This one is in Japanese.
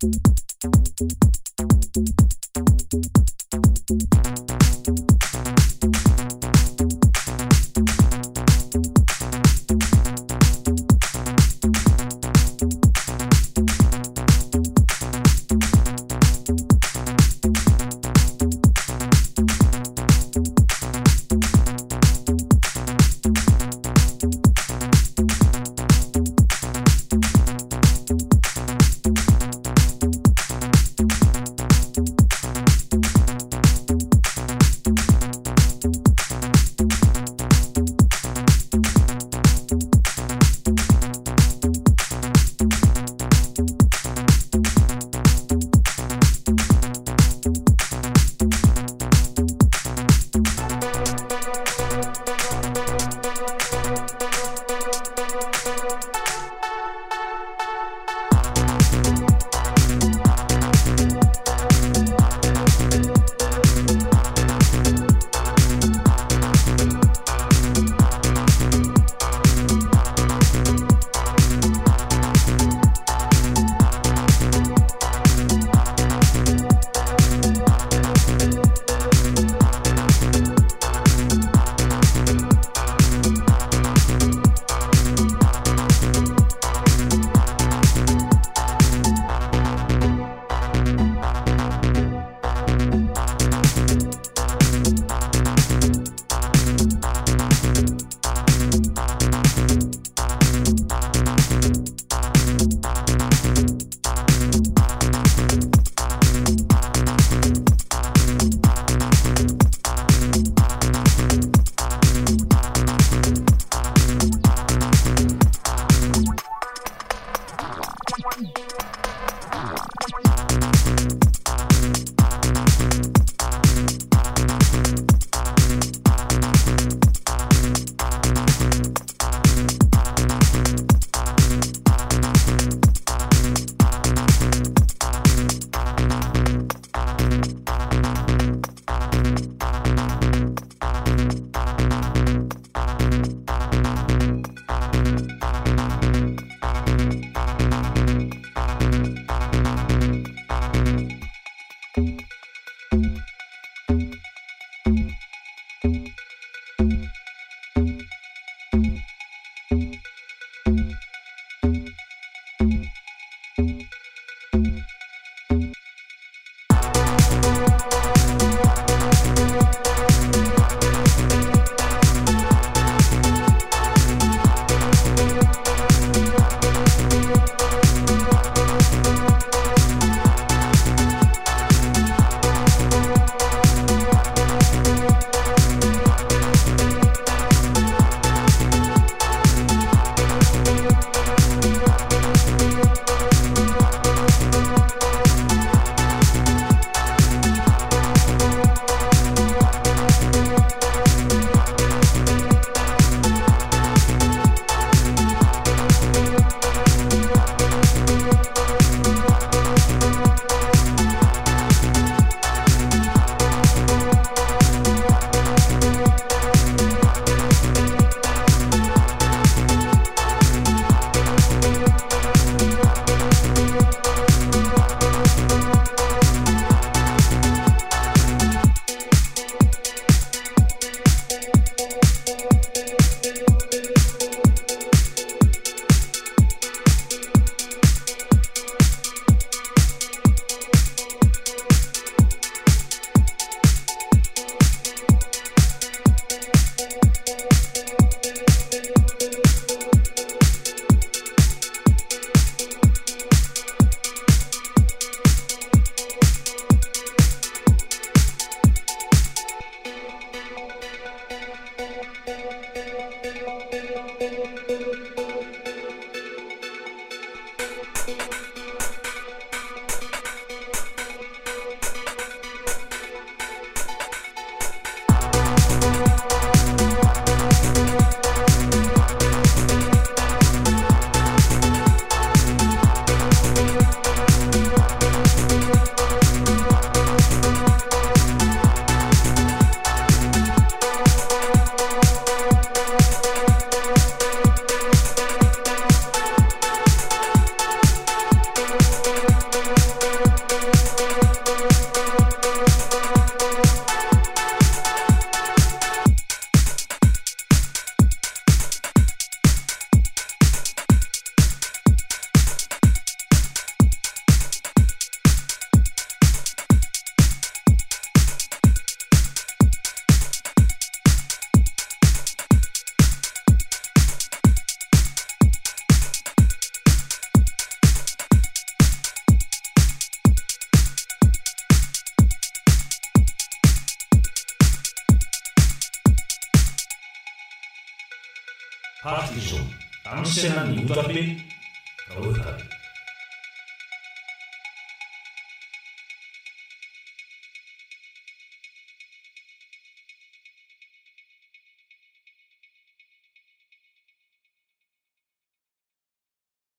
Thank you. Dublin